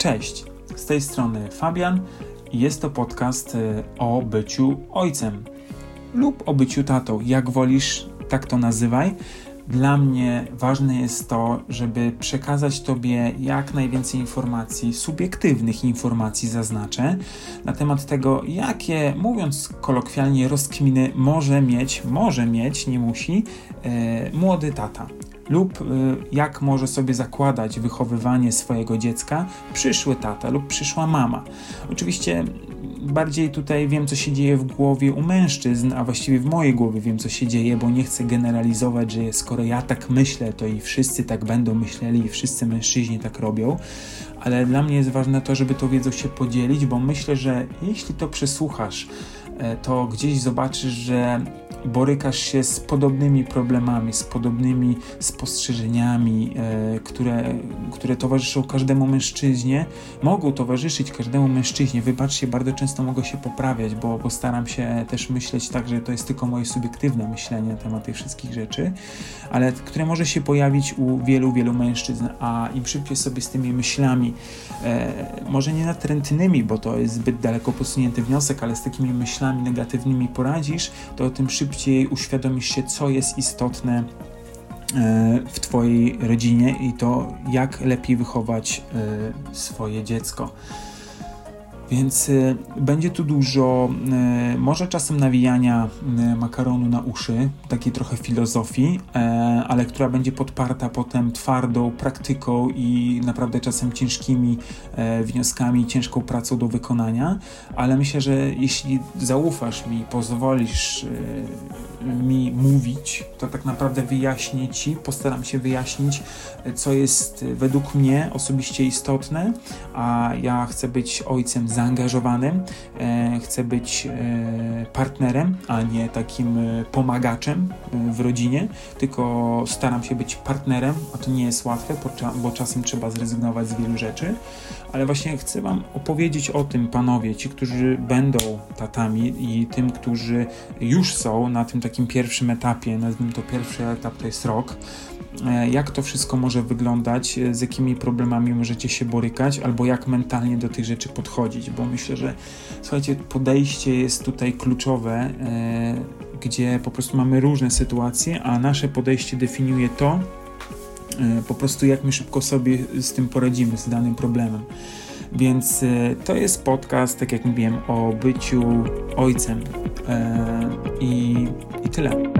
Cześć, z tej strony Fabian i jest to podcast y, o byciu ojcem lub o byciu tatą, jak wolisz, tak to nazywaj. Dla mnie ważne jest to, żeby przekazać Tobie jak najwięcej informacji, subiektywnych informacji zaznaczę, na temat tego, jakie, mówiąc kolokwialnie, rozkminy może mieć, może mieć, nie musi, e, młody tata lub y, jak może sobie zakładać wychowywanie swojego dziecka przyszły tata lub przyszła mama. Oczywiście bardziej tutaj wiem, co się dzieje w głowie u mężczyzn, a właściwie w mojej głowie wiem, co się dzieje, bo nie chcę generalizować, że skoro ja tak myślę, to i wszyscy tak będą myśleli, i wszyscy mężczyźni tak robią. Ale dla mnie jest ważne to, żeby tą wiedzą się podzielić, bo myślę, że jeśli to przesłuchasz, e, to gdzieś zobaczysz, że borykasz się z podobnymi problemami, z podobnymi spostrzeżeniami, e, które, które towarzyszą każdemu mężczyźnie, mogą towarzyszyć każdemu mężczyźnie. Wybaczcie, bardzo często mogę się poprawiać, bo, bo staram się też myśleć tak, że to jest tylko moje subiektywne myślenie na temat tych wszystkich rzeczy, ale które może się pojawić u wielu, wielu mężczyzn, a im szybciej sobie z tymi myślami, e, może nie natrętnymi, bo to jest zbyt daleko posunięty wniosek, ale z takimi myślami negatywnymi poradzisz, to tym szybciej szybciej uświadomisz się, co jest istotne e, w Twojej rodzinie i to, jak lepiej wychować e, swoje dziecko. Więc y, będzie tu dużo, y, może czasem nawijania y, makaronu na uszy, takiej trochę filozofii, ale która będzie podparta potem twardą praktyką i naprawdę czasem ciężkimi wnioskami, ciężką pracą do wykonania. Ale myślę, że jeśli zaufasz mi, pozwolisz mi mówić, to tak naprawdę wyjaśnię ci, postaram się wyjaśnić, co jest według mnie osobiście istotne, a ja chcę być ojcem zaangażowanym, e, chcę być e, partnerem, a nie takim e, pomagaczem w rodzinie, tylko staram się być partnerem, a to nie jest łatwe, bo czasem trzeba zrezygnować z wielu rzeczy, ale właśnie chcę Wam opowiedzieć o tym, panowie, ci, którzy będą tatami i tym, którzy już są na tym takim pierwszym etapie, nazwijmy to pierwszy etap to jest rok, E, jak to wszystko może wyglądać, e, z jakimi problemami możecie się borykać, albo jak mentalnie do tych rzeczy podchodzić, bo myślę, że słuchajcie, podejście jest tutaj kluczowe, e, gdzie po prostu mamy różne sytuacje, a nasze podejście definiuje to, po prostu jak my szybko sobie z tym poradzimy, z danym problemem. Więc to jest podcast, tak jak mówiłem, o byciu ojcem. I, i tyle.